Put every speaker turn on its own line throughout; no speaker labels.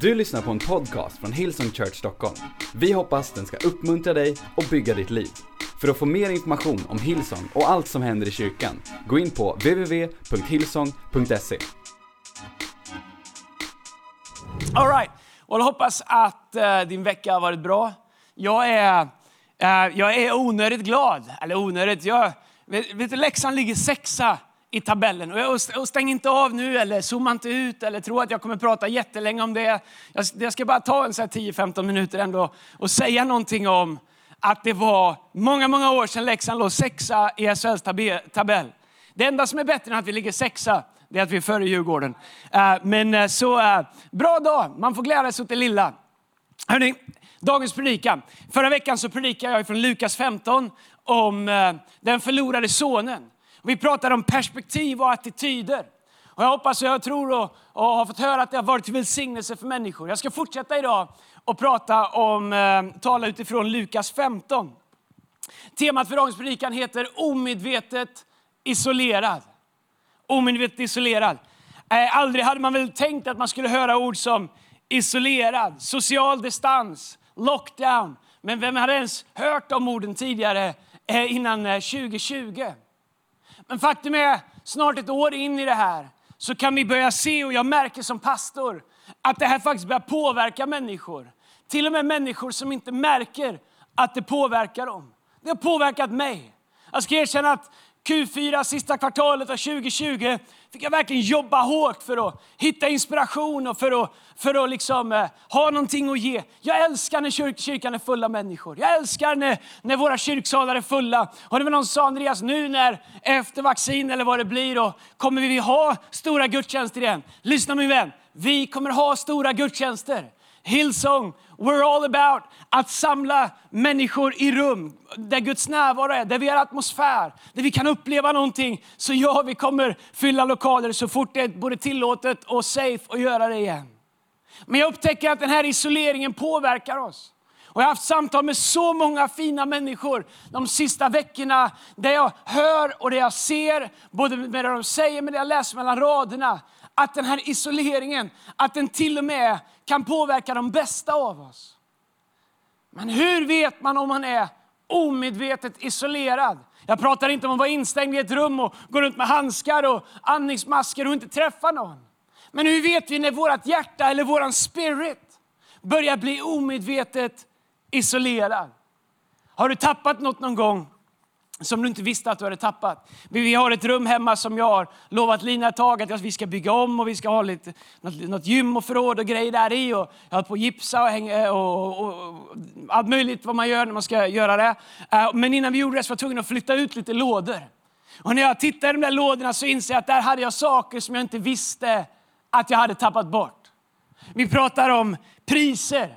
Du lyssnar på en podcast från Hillsong Church Stockholm. Vi hoppas den ska uppmuntra dig och bygga ditt liv. För att få mer information om Hillsong och allt som händer i kyrkan, gå in på www.hillsong.se.
All right. Och jag hoppas att uh, din vecka har varit bra. Jag är, uh, jag är onödigt glad. Eller onödigt, jag, vet, vet du, Leksand ligger sexa i tabellen. Och, stäng inte av nu eller zooma inte ut eller tro att jag kommer prata jättelänge om det. Jag, ska bara ta en 10-15 minuter ändå och säga någonting om att det var många, många år sedan Leksand låg sexa i SHLs tabell. Det enda som är bättre än att vi ligger sexa, det är att vi är före Djurgården. Eh, men eh, så, eh, bra dag, man får glädja sig åt det lilla. Hörrni, dagens predikan. Förra veckan så predikade jag från Lukas 15 om den förlorade sonen. Vi pratar om perspektiv och attityder. Och jag hoppas och jag tror och, och har fått höra att det har varit till välsignelse för människor. Jag ska fortsätta idag och prata om, eh, tala utifrån Lukas 15. Temat för dagens predikan heter omedvetet isolerad. Omedvetet isolerad. Eh, aldrig hade man väl tänkt att man skulle höra ord som isolerad, social distans, lockdown. Men vem hade ens hört de orden tidigare eh, innan eh, 2020? Men faktum är, snart ett år in i det här, så kan vi börja se, och jag märker som pastor, att det här faktiskt börjar påverka människor. Till och med människor som inte märker att det påverkar dem. Det har påverkat mig. Jag ska erkänna att Q4, sista kvartalet av 2020, fick jag verkligen jobba hårt för att hitta inspiration och för att, för att liksom, eh, ha någonting att ge. Jag älskar när kyr kyrkan är full av människor. Jag älskar när, när våra kyrksalar är fulla. Och det var någon som sa, Andreas, nu när efter vaccin eller vad det blir, då, kommer vi ha stora gudstjänster igen. Lyssna min vän, vi kommer ha stora gudstjänster. Hillsong, we're all about att samla människor i rum där Guds närvaro är, där vi har atmosfär, där vi kan uppleva någonting. Så ja, vi kommer fylla lokaler så fort det är både tillåtet och safe att göra det igen. Men jag upptäcker att den här isoleringen påverkar oss. Och jag har haft samtal med så många fina människor de sista veckorna där jag hör och där jag ser, både med det de säger men det jag läser mellan raderna, att den här isoleringen, att den till och med kan påverka de bästa av oss. Men hur vet man om man är omedvetet isolerad? Jag pratar inte om att vara instängd i ett rum och gå runt med handskar och andningsmasker och inte träffa någon. Men hur vet vi när vårt hjärta eller vår spirit börjar bli omedvetet isolerad? Har du tappat något någon gång som du inte visste att du hade tappat. Vi har ett rum hemma som jag har lovat Lina ett tag att vi ska bygga om och vi ska ha lite, något, något gym och förråd och grejer där i. Och jag har på att gipsa och, hänga, eh, och, och, och, allt möjligt vad man gör när man ska göra det. Eh, men innan vi gjorde det så var jag tvungen att flytta ut lite lådor. Och när jag tittar i de där lådorna så inser jag att där hade jag saker som jag inte visste att jag hade tappat bort. Vi pratar om priser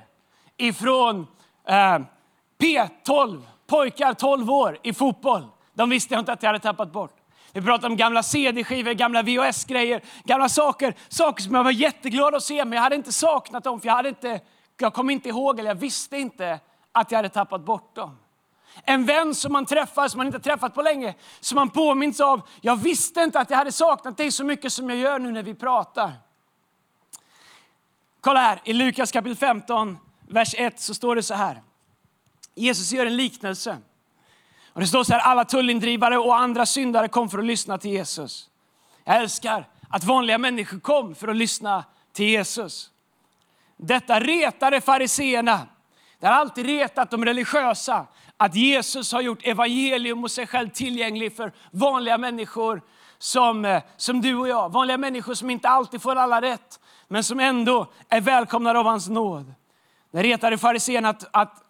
ifrån eh, P12 pojkar 12 år i fotboll. De visste jag inte att jag hade tappat bort. Vi pratade om gamla CD-skivor, gamla VHS-grejer, gamla saker. Saker som jag var jätteglad att se, men jag hade inte saknat dem. För jag, hade inte, jag kom inte ihåg, eller jag visste inte att jag hade tappat bort dem. En vän som man träffar, som man inte träffat på länge, som man påminns av. Jag visste inte att jag hade saknat dig så mycket som jag gör nu när vi pratar. Kolla här, i Lukas kapitel 15, vers 1 så står det så här. Jesus gör en liknelse. Och det står så här, alla tullindrivare och andra syndare kom för att lyssna till Jesus. Jag älskar att vanliga människor kom för att lyssna till Jesus. Detta retade fariseerna. Det har alltid retat de religiösa att Jesus har gjort evangelium och sig själv tillgänglig för vanliga människor som, eh, som du och jag. Vanliga människor som inte alltid får alla rätt, men som ändå är välkomnade av hans nåd. Det retade fariséerna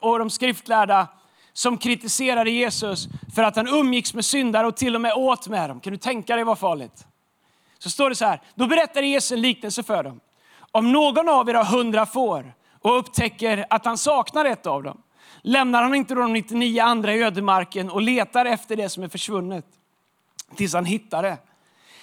och de skriftlärda som kritiserade Jesus för att han umgicks med syndare och till och med åt med dem. Kan du tänka dig vad farligt? Så står det så här, då berättar Jesus en liknelse för dem. Om någon av er har hundra får och upptäcker att han saknar ett av dem, lämnar han inte de 99 andra i ödemarken och letar efter det som är försvunnet tills han hittar det.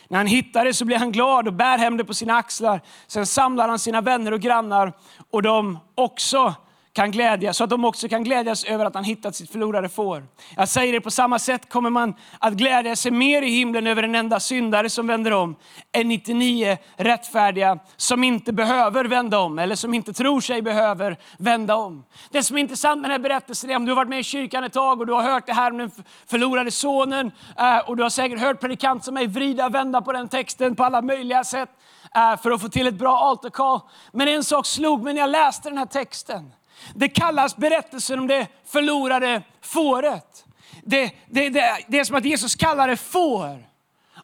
När han hittar det så blir han glad och bär hem det på sina axlar. Sen samlar han sina vänner och grannar och de också kan glädjas, så att de också kan glädjas över att han hittat sitt förlorade får. Jag säger det på samma sätt kommer man att glädja sig mer i himlen över en enda syndare som vänder om, än 99 rättfärdiga som inte behöver vända om, eller som inte tror sig behöver vända om. Det som är intressant med den här berättelsen är om du har varit med i kyrkan ett tag och du har hört det här om den förlorade sonen, eh, och du har säkert hört predikant som mig vrida och vända på den texten på alla möjliga sätt eh, för att få till ett bra altarkall. Men en sak slog mig när jag läste den här texten. Det kallas berättelsen om det förlorade fåret. Det, det, det, det är som att Jesus kallar det får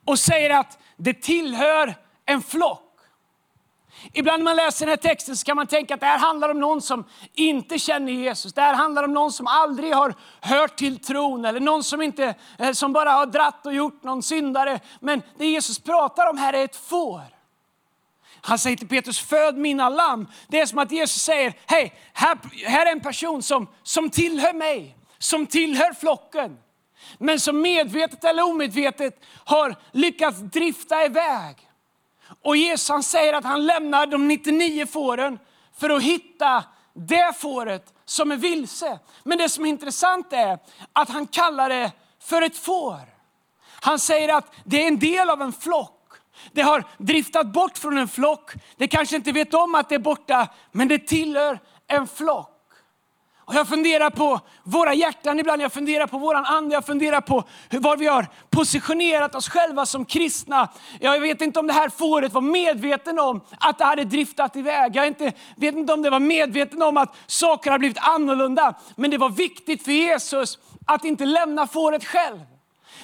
och säger att det tillhör en flock. Ibland när man läser den här texten så kan man tänka att det här handlar om någon som inte känner Jesus. Det här handlar om någon som aldrig har hört till tron eller någon som, inte, eh, som bara har dratt och gjort någon syndare. Men det Jesus pratar om här är ett får. Han säger till Petrus, föd mina lamm. Det är som att Jesus säger, hej, här, här är en person som, som tillhör mig, som tillhör flocken. Men som medvetet eller omedvetet har lyckats drifta iväg. Och Jesus han säger att han lämnar de 99 fåren för att hitta det fåret som är vilse. Men det som är intressant är att han kallar det för ett får. Han säger att det är en del av en flock. Det har driftat bort från en flock. Det kanske inte vet om att det är borta, men det tillhör en flock. Och jag funderar på våra hjärtan ibland, jag funderar på våran ande, jag funderar på var vi har positionerat oss själva som kristna. Jag vet inte om det här fåret var medveten om att det hade driftat iväg. Jag inte, vet inte om det var medveten om att saker har blivit annorlunda. Men det var viktigt för Jesus att inte lämna fåret själv.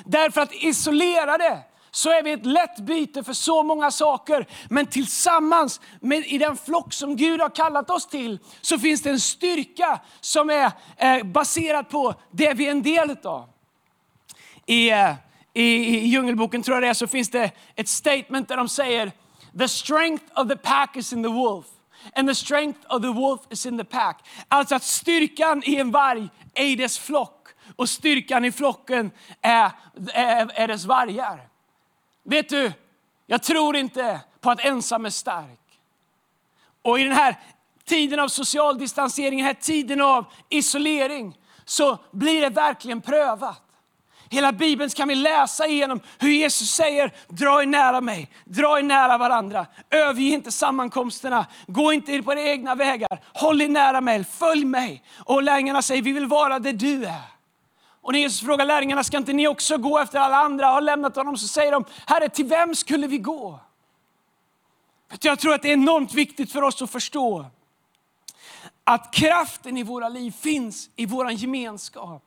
Därför att isolera det så är vi ett lätt byte för så många saker. Men tillsammans med, i den flock som Gud har kallat oss till så finns det en styrka som är eh, baserad på det vi är en del av. I, eh, i, I Djungelboken tror jag det är, så finns det ett statement där de säger The strength of the pack is in the wolf. And the strength of the wolf is in the pack. Alltså att styrkan i en varg är i dess flock och styrkan i flocken är, är, är dess vargar. Vet du, jag tror inte på att ensam är stark. Och i den här tiden av social distansering, den här tiden av isolering, så blir det verkligen prövat. Hela Bibeln kan vi läsa igenom hur Jesus säger, dra er nära mig, dra er nära varandra. Överge inte sammankomsterna, gå inte på era egna vägar. Håll er nära mig, följ mig. Och lärjungarna säger, vi vill vara där du är. Och när Jesus frågar lärjungarna, ska inte ni också gå efter alla andra? Har lämnat honom så säger de, Herre till vem skulle vi gå? Jag tror att det är enormt viktigt för oss att förstå att kraften i våra liv finns i vår gemenskap.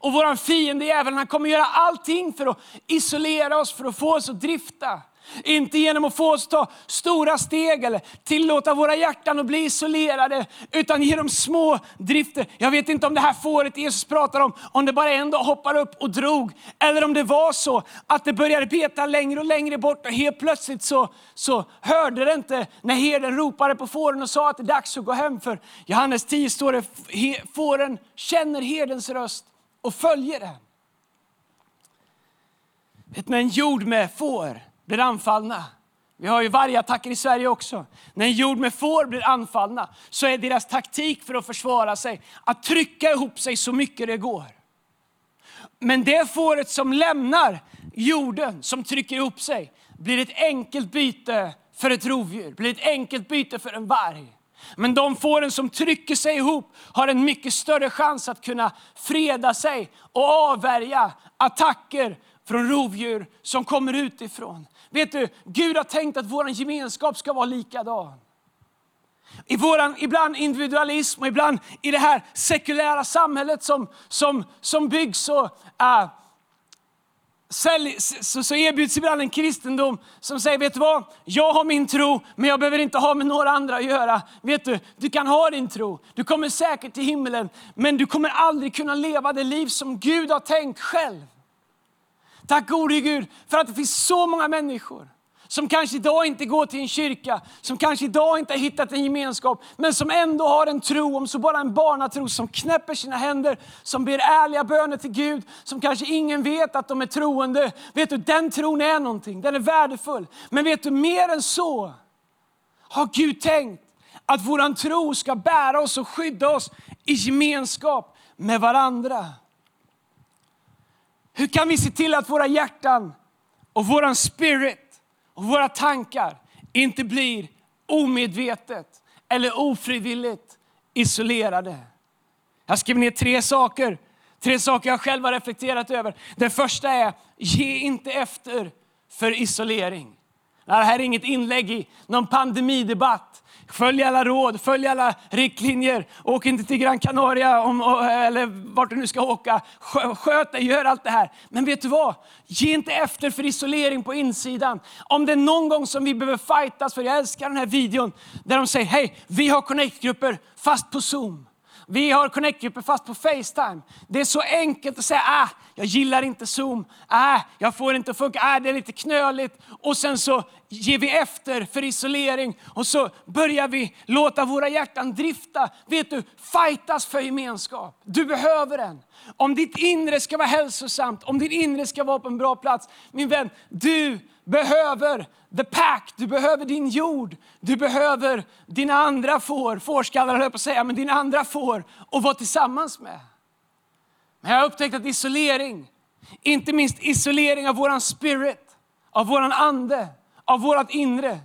Och vår fiende djävulen han kommer göra allting för att isolera oss, för att få oss att drifta. Inte genom att få oss att ta stora steg eller tillåta våra hjärtan att bli isolerade, utan genom små drifter. Jag vet inte om det här fåret Jesus pratar om, om det bara en dag hoppar upp och drog, eller om det var så att det började beta längre och längre bort och helt plötsligt så, så hörde det inte när herden ropade på fåren och sa att det är dags att gå hem. För Johannes 10 står det, fåren känner herdens röst och följer den. Vet, med en jord med får blir anfallna. Vi har ju vargattacker i Sverige också. När en jord med får blir anfallna så är deras taktik för att försvara sig att trycka ihop sig så mycket det går. Men det fåret som lämnar jorden, som trycker ihop sig, blir ett enkelt byte för ett rovdjur, blir ett enkelt byte för en varg. Men de fåren som trycker sig ihop har en mycket större chans att kunna freda sig och avvärja attacker från rovdjur som kommer utifrån. Vet du, Gud har tänkt att vår gemenskap ska vara likadan. I våran ibland individualism och ibland i det här sekulära samhället som, som, som byggs så, uh, äh, så, så erbjuds ibland en kristendom som säger, vet du vad? Jag har min tro, men jag behöver inte ha med några andra att göra. Vet du, du kan ha din tro, du kommer säkert till himlen, men du kommer aldrig kunna leva det liv som Gud har tänkt själv. Tack gode Gud för att det finns så många människor som kanske idag inte går till en kyrka, som kanske idag inte har hittat en gemenskap, men som ändå har en tro, om så bara en barnatro, som knäpper sina händer, som ber ärliga böner till Gud, som kanske ingen vet att de är troende. Vet du, den tron är någonting, den är värdefull. Men vet du, mer än så har Gud tänkt Att vår tro ska bära oss och skydda oss i gemenskap med varandra. Hur kan vi se till att våra hjärtan och våran spirit och våra tankar inte blir omedvetet eller ofrivilligt isolerade? Jag skrev ner tre saker, tre saker jag själv har reflekterat över. Den första är, ge inte efter för isolering. Det här är inget inlägg i någon pandemidebatt. Följ alla råd, följ alla riktlinjer. Åk inte till Gran Canaria om, eller vart du nu ska åka. Sköt dig, gör allt det här. Men vet du vad? Ge inte efter för isolering på insidan. Om det är någon gång som vi behöver fightas, för jag älskar den här videon där de säger, hej, vi har connect-grupper fast på Zoom. Vi har connect-grupper fast på Facetime. Det är så enkelt att säga, ah, jag gillar inte Zoom, ah, jag får inte funka, ah, det är lite knöligt. Och sen så ger vi efter för isolering och så börjar vi låta våra hjärtan drifta. Vet du, fightas för gemenskap. Du behöver den. Om ditt inre ska vara hälsosamt, om ditt inre ska vara på en bra plats. Min vän, du behöver the pack, du behöver din jord, du behöver dina andra får, fårskallar höll jag på att säga, men dina andra får att vara tillsammans med. Men jag har upptäckt att isolering, inte minst isolering av våran spirit, av våran ande, av vårat inre,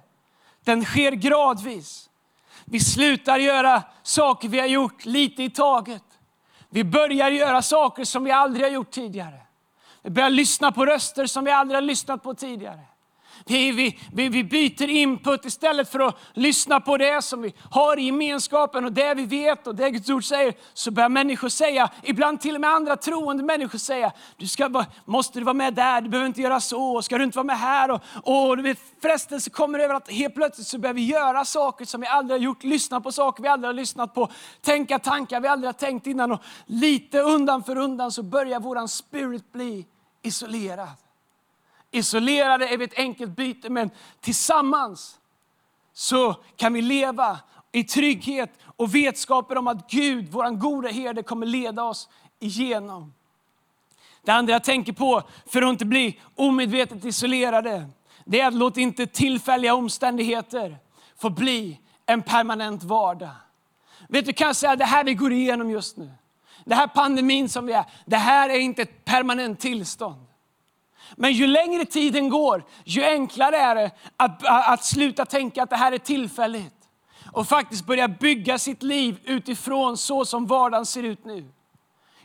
den sker gradvis. Vi slutar göra saker vi har gjort lite i taget. Vi börjar göra saker som vi aldrig har gjort tidigare. Vi börjar lyssna på röster som vi aldrig har lyssnat på tidigare. Vi, vi, vi, vi byter input istället för att lyssna på det som vi har i gemenskapen och det vi vet och det Guds ord säger. Så börjar människor säga, ibland till och med andra troende människor säga, du ska, måste du vara med där, du behöver inte göra så, ska du inte vara med här? Och, och du vet, frestelse kommer över att helt plötsligt så börjar vi göra saker som vi aldrig har gjort, lyssna på saker vi aldrig har lyssnat på, tänka tankar vi aldrig har tänkt innan. Och lite undan för undan så börjar våran spirit bli isolerad. Isolerade är vi ett enkelt byte, men tillsammans så kan vi leva i trygghet och vetskapen om att Gud, vår gode herde, kommer leda oss igenom. Det andra jag tänker på för att inte bli omedvetet isolerade, det är att låt inte tillfälliga omständigheter få bli en permanent vardag. Vet du, kan jag säga det här vi går igenom just nu, det här pandemin som vi är, det här är inte ett permanent tillstånd. Men ju längre tiden går, ju enklare är det att, att sluta tänka att det här är tillfälligt. Och faktiskt börja bygga sitt liv utifrån så som vardagen ser ut nu.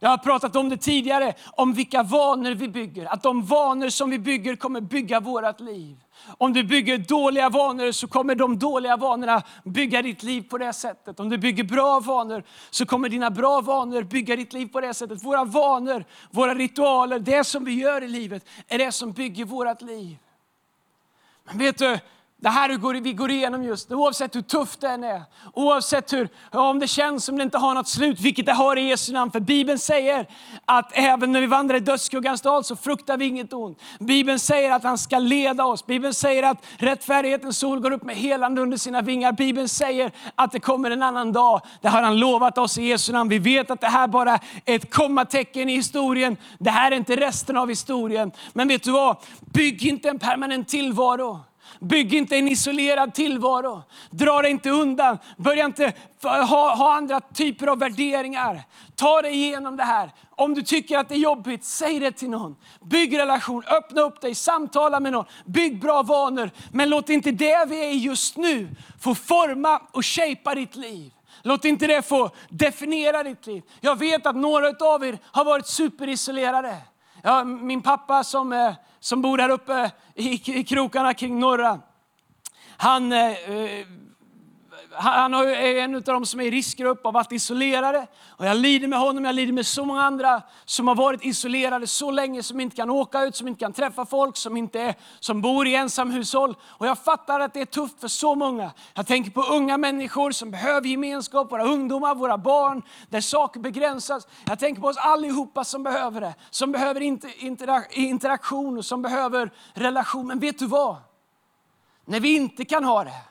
Jag har pratat om det tidigare, om vilka vanor vi bygger. Att de vanor som vi bygger kommer bygga vårt liv. Om du bygger dåliga vanor så kommer de dåliga vanorna bygga ditt liv på det sättet. Om du bygger bra vanor så kommer dina bra vanor bygga ditt liv på det sättet. Våra vanor, våra ritualer, det som vi gör i livet är det som bygger vårt liv. Men vet du, det här vi går igenom just nu, oavsett hur tufft det än är, oavsett hur, om det känns som det inte har något slut, vilket det har i Jesu namn. För Bibeln säger att även när vi vandrar i dödsskuggans dal så fruktar vi inget ont. Bibeln säger att han ska leda oss. Bibeln säger att rättfärdighetens sol går upp med helande under sina vingar. Bibeln säger att det kommer en annan dag. Det har han lovat oss i Jesu namn. Vi vet att det här bara är ett kommatecken i historien. Det här är inte resten av historien. Men vet du vad? Bygg inte en permanent tillvaro. Bygg inte en isolerad tillvaro. Dra dig inte undan. Börja inte ha, ha andra typer av värderingar. Ta dig igenom det här. Om du tycker att det är jobbigt, säg det till någon. Bygg relation, öppna upp dig, samtala med någon. Bygg bra vanor. Men låt inte det vi är just nu få forma och shapea ditt liv. Låt inte det få definiera ditt liv. Jag vet att några av er har varit superisolerade. Ja, min pappa som, eh, som bor här uppe i, i krokarna kring norra, han eh, eh han är en av de som är i riskgrupp och har varit isolerade. Och jag lider med honom, jag lider med så många andra som har varit isolerade så länge, som inte kan åka ut, som inte kan träffa folk, som, inte är, som bor i ensamhushåll. Och jag fattar att det är tufft för så många. Jag tänker på unga människor som behöver gemenskap, våra ungdomar, våra barn, där saker begränsas. Jag tänker på oss allihopa som behöver det, som behöver interaktion och som behöver relation. Men vet du vad? När vi inte kan ha det,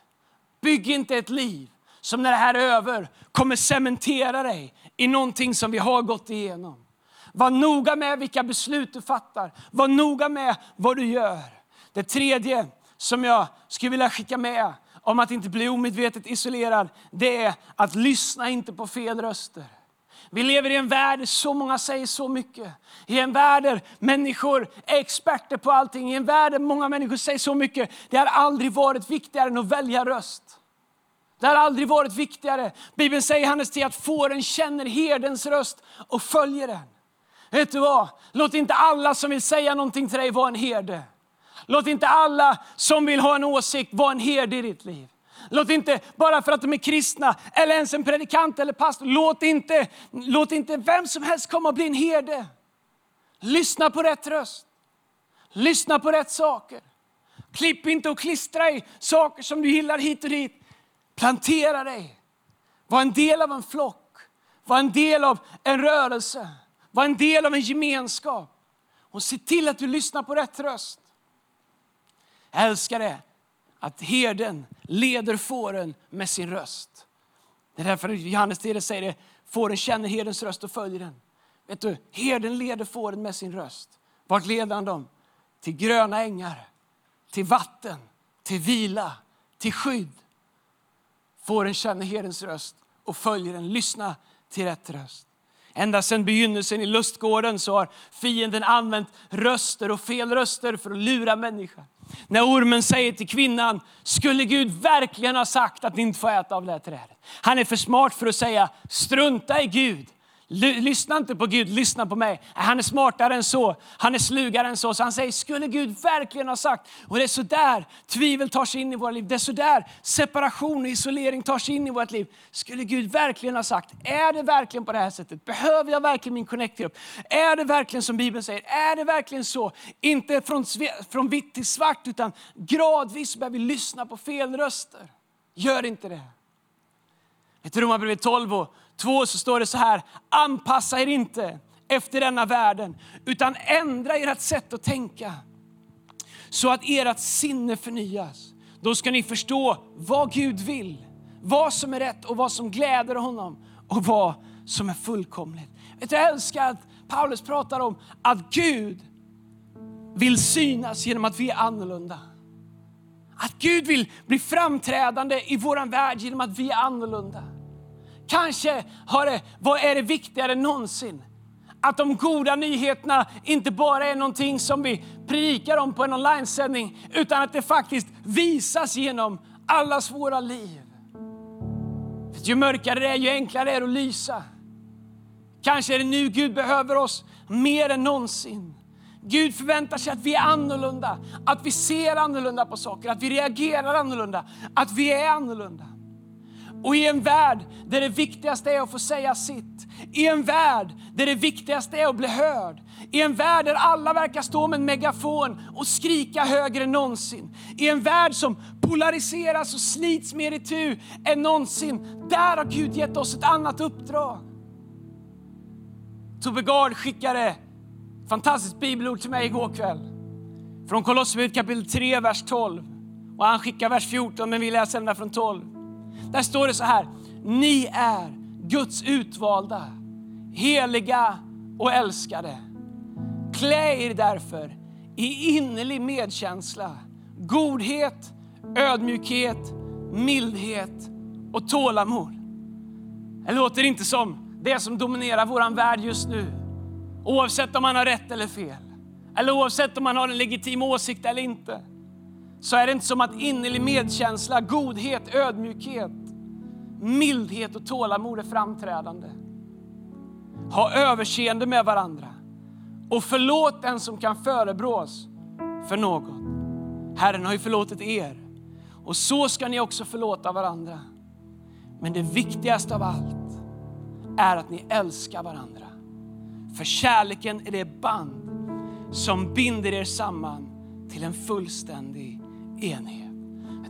Bygg inte ett liv som när det här är över kommer cementera dig i någonting som vi har gått igenom. Var noga med vilka beslut du fattar. Var noga med vad du gör. Det tredje som jag skulle vilja skicka med om att inte bli omedvetet isolerad, det är att lyssna inte på fel röster. Vi lever i en värld där så många säger så mycket. I en värld där människor är experter på allting. I en värld där många människor säger så mycket. Det har aldrig varit viktigare än att välja röst. Det har aldrig varit viktigare. Bibeln säger i Hannes 10 att fåren känner herdens röst och följer den. Vet du vad? Låt inte alla som vill säga någonting till dig vara en herde. Låt inte alla som vill ha en åsikt vara en herde i ditt liv. Låt inte, bara för att de är kristna, eller ens en predikant eller pastor, låt inte, låt inte vem som helst komma och bli en herde. Lyssna på rätt röst. Lyssna på rätt saker. Klipp inte och klistra i saker som du gillar hit och dit. Plantera dig. Var en del av en flock. Var en del av en rörelse. Var en del av en gemenskap. Och se till att du lyssnar på rätt röst. Jag älskar det att herden leder fåren med sin röst. Det är därför Johannes 10 säger det, fåren känner herdens röst och följer den. Vet du, herden leder fåren med sin röst. Vart leder han dem? Till gröna ängar, till vatten, till vila, till skydd. Fåren känner Herrens röst och följer den. Lyssna till rätt röst. Ända sedan begynnelsen i lustgården så har fienden använt röster och fel röster för att lura människan. När ormen säger till kvinnan, skulle Gud verkligen ha sagt att ni inte får äta av det här trädet? Han är för smart för att säga, strunta i Gud. Lyssna inte på Gud, lyssna på mig. Han är smartare än så, han är slugare än så. Så han säger, skulle Gud verkligen ha sagt? Och det är så där tvivel tar sig in i våra liv. Det är så där separation och isolering tar sig in i vårt liv. Skulle Gud verkligen ha sagt? Är det verkligen på det här sättet? Behöver jag verkligen min connect-grupp? Är det verkligen som Bibeln säger? Är det verkligen så? Inte från, från vitt till svart, utan gradvis börjar vi lyssna på fel röster. Gör inte det. Ett Romarbrevet 12 och 2 så står det så här, anpassa er inte efter denna världen, utan ändra ert sätt att tänka. Så att ert sinne förnyas. Då ska ni förstå vad Gud vill, vad som är rätt och vad som gläder honom och vad som är fullkomligt. Vet du, jag älskar att Paulus pratar om att Gud vill synas genom att vi är annorlunda. Att Gud vill bli framträdande i vår värld genom att vi är annorlunda. Kanske har det, vad är det viktigare än någonsin? Att de goda nyheterna inte bara är någonting som vi predikar om på en onlinesändning, utan att det faktiskt visas genom allas våra liv. Ju mörkare det är, ju enklare är det att lysa. Kanske är det nu Gud behöver oss mer än någonsin. Gud förväntar sig att vi är annorlunda, att vi ser annorlunda på saker, att vi reagerar annorlunda, att vi är annorlunda. Och i en värld där det viktigaste är att få säga sitt, i en värld där det viktigaste är att bli hörd, i en värld där alla verkar stå med en megafon och skrika högre än någonsin, i en värld som polariseras och slits mer i tu än någonsin, där har Gud gett oss ett annat uppdrag. Tobbe Gard skickade ett fantastiskt bibelord till mig igår kväll. Från Kolosserbrevet kapitel 3, vers 12. Och han skickar vers 14, men vi läser den där från 12. Där står det så här, ni är Guds utvalda, heliga och älskade. Klä er därför i innerlig medkänsla, godhet, ödmjukhet, mildhet och tålamod. Det låter inte som det som dominerar vår värld just nu. Oavsett om man har rätt eller fel. Eller oavsett om man har en legitim åsikt eller inte. Så är det inte som att innerlig medkänsla, godhet, ödmjukhet, mildhet och tålamod är framträdande. Ha överseende med varandra och förlåt den som kan förebrås för något. Herren har ju förlåtit er och så ska ni också förlåta varandra. Men det viktigaste av allt är att ni älskar varandra. För kärleken är det band som binder er samman till en fullständig enhet.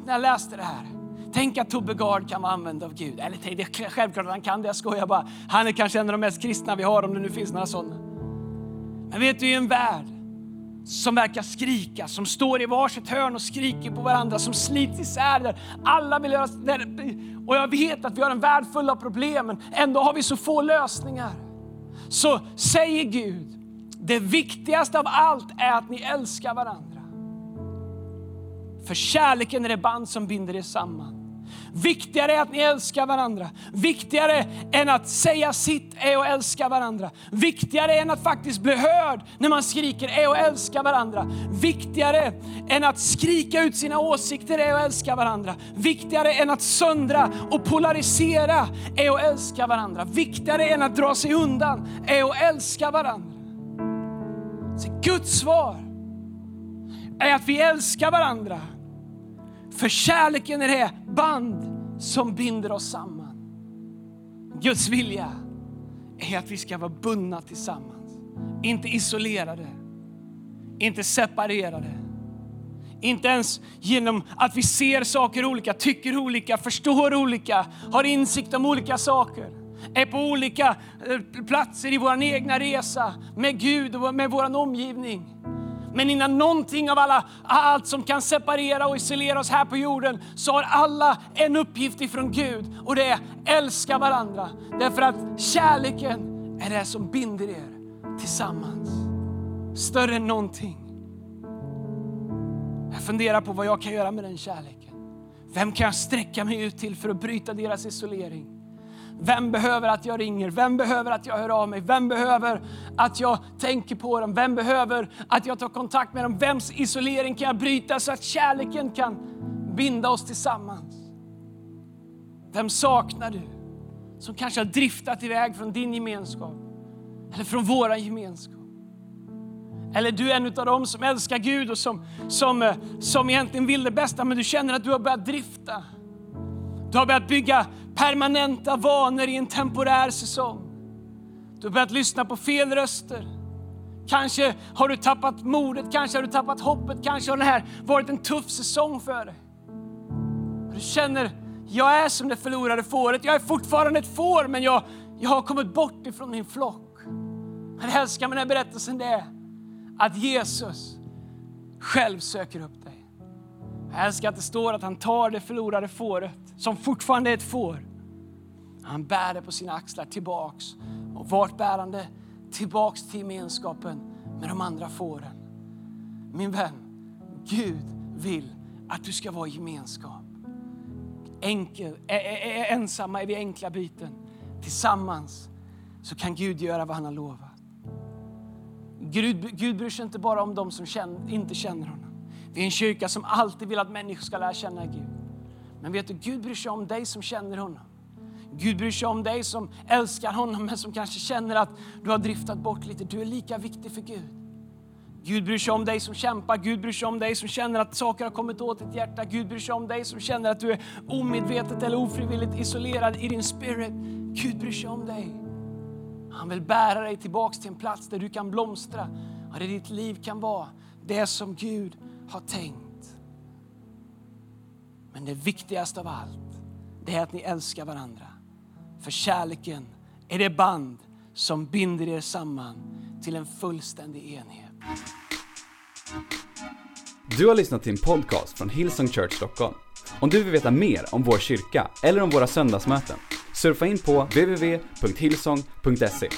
När jag läste det här, tänk att Tobbe Gard kan vara använd av Gud. Eller det är självklart att han kan det, jag skojar bara. Han är kanske en av de mest kristna vi har, om det nu finns några sådana. Men vet du, i en värld som verkar skrika, som står i varsitt hörn och skriker på varandra, som slits isär. Där alla vill göra... och jag vet att vi har en värld full av problem, men ändå har vi så få lösningar. Så säger Gud, det viktigaste av allt är att ni älskar varandra. För kärleken är det band som binder er samman. Viktigare är att ni älskar varandra. Viktigare än att säga sitt är att älska varandra. Viktigare än att faktiskt bli hörd när man skriker är att älska varandra. Viktigare än att skrika ut sina åsikter är att älska varandra. Viktigare än att söndra och polarisera är att älska varandra. Viktigare än att dra sig undan är att älska varandra. Så Guds svar är att vi älskar varandra. För kärleken är det band som binder oss samman. Guds vilja är att vi ska vara bundna tillsammans. Inte isolerade, inte separerade. Inte ens genom att vi ser saker olika, tycker olika, förstår olika, har insikt om olika saker. Är på olika eh, platser i vår egna resa med Gud och med vår omgivning. Men innan någonting av alla, allt som kan separera och isolera oss här på jorden, så har alla en uppgift ifrån Gud och det är älska varandra. Därför att kärleken är det som binder er tillsammans. Större än någonting. Jag funderar på vad jag kan göra med den kärleken. Vem kan jag sträcka mig ut till för att bryta deras isolering? Vem behöver att jag ringer? Vem behöver att jag hör av mig? Vem behöver att jag tänker på dem? Vem behöver att jag tar kontakt med dem? Vems isolering kan jag bryta så att kärleken kan binda oss tillsammans? Vem saknar du som kanske har driftat iväg från din gemenskap eller från våran gemenskap? Eller du är en av dem som älskar Gud och som, som, eh, som egentligen vill det bästa men du känner att du har börjat drifta. Du har börjat bygga permanenta vanor i en temporär säsong. Du har börjat lyssna på fel röster. Kanske har du tappat modet, kanske har du tappat hoppet, kanske har det här varit en tuff säsong för dig. Du känner, jag är som det förlorade fåret. Jag är fortfarande ett får, men jag, jag har kommit bort ifrån min flock. Men det älskar med den här berättelsen det är att Jesus själv söker upp dig. Jag älskar att det står att han tar det förlorade fåret, som fortfarande är ett får. Han bär det på sina axlar tillbaks. Och vart bär han det? Tillbaks till gemenskapen med de andra fåren. Min vän, Gud vill att du ska vara i gemenskap. Enkel, ensamma är vi enkla byten. Tillsammans så kan Gud göra vad han har lovat. Gud, Gud bryr sig inte bara om de som känner, inte känner honom. Vi är en kyrka som alltid vill att människor ska lära känna Gud. Men vet du, Gud bryr sig om dig som känner honom. Gud bryr sig om dig som älskar honom men som kanske känner att du har driftat bort lite. Du är lika viktig för Gud. Gud bryr sig om dig som kämpar, Gud bryr sig om dig som känner att saker har kommit åt ditt hjärta. Gud bryr sig om dig som känner att du är omedvetet eller ofrivilligt isolerad i din spirit. Gud bryr sig om dig. Han vill bära dig tillbaks till en plats där du kan blomstra och där ditt liv kan vara det som Gud har tänkt. Men det viktigaste av allt, det är att ni älskar varandra. För kärleken är det band som binder er samman till en fullständig enhet.
Du har lyssnat till en podcast från Hillsong Church Stockholm. Om du vill veta mer om vår kyrka eller om våra söndagsmöten, surfa in på www.hillsong.se.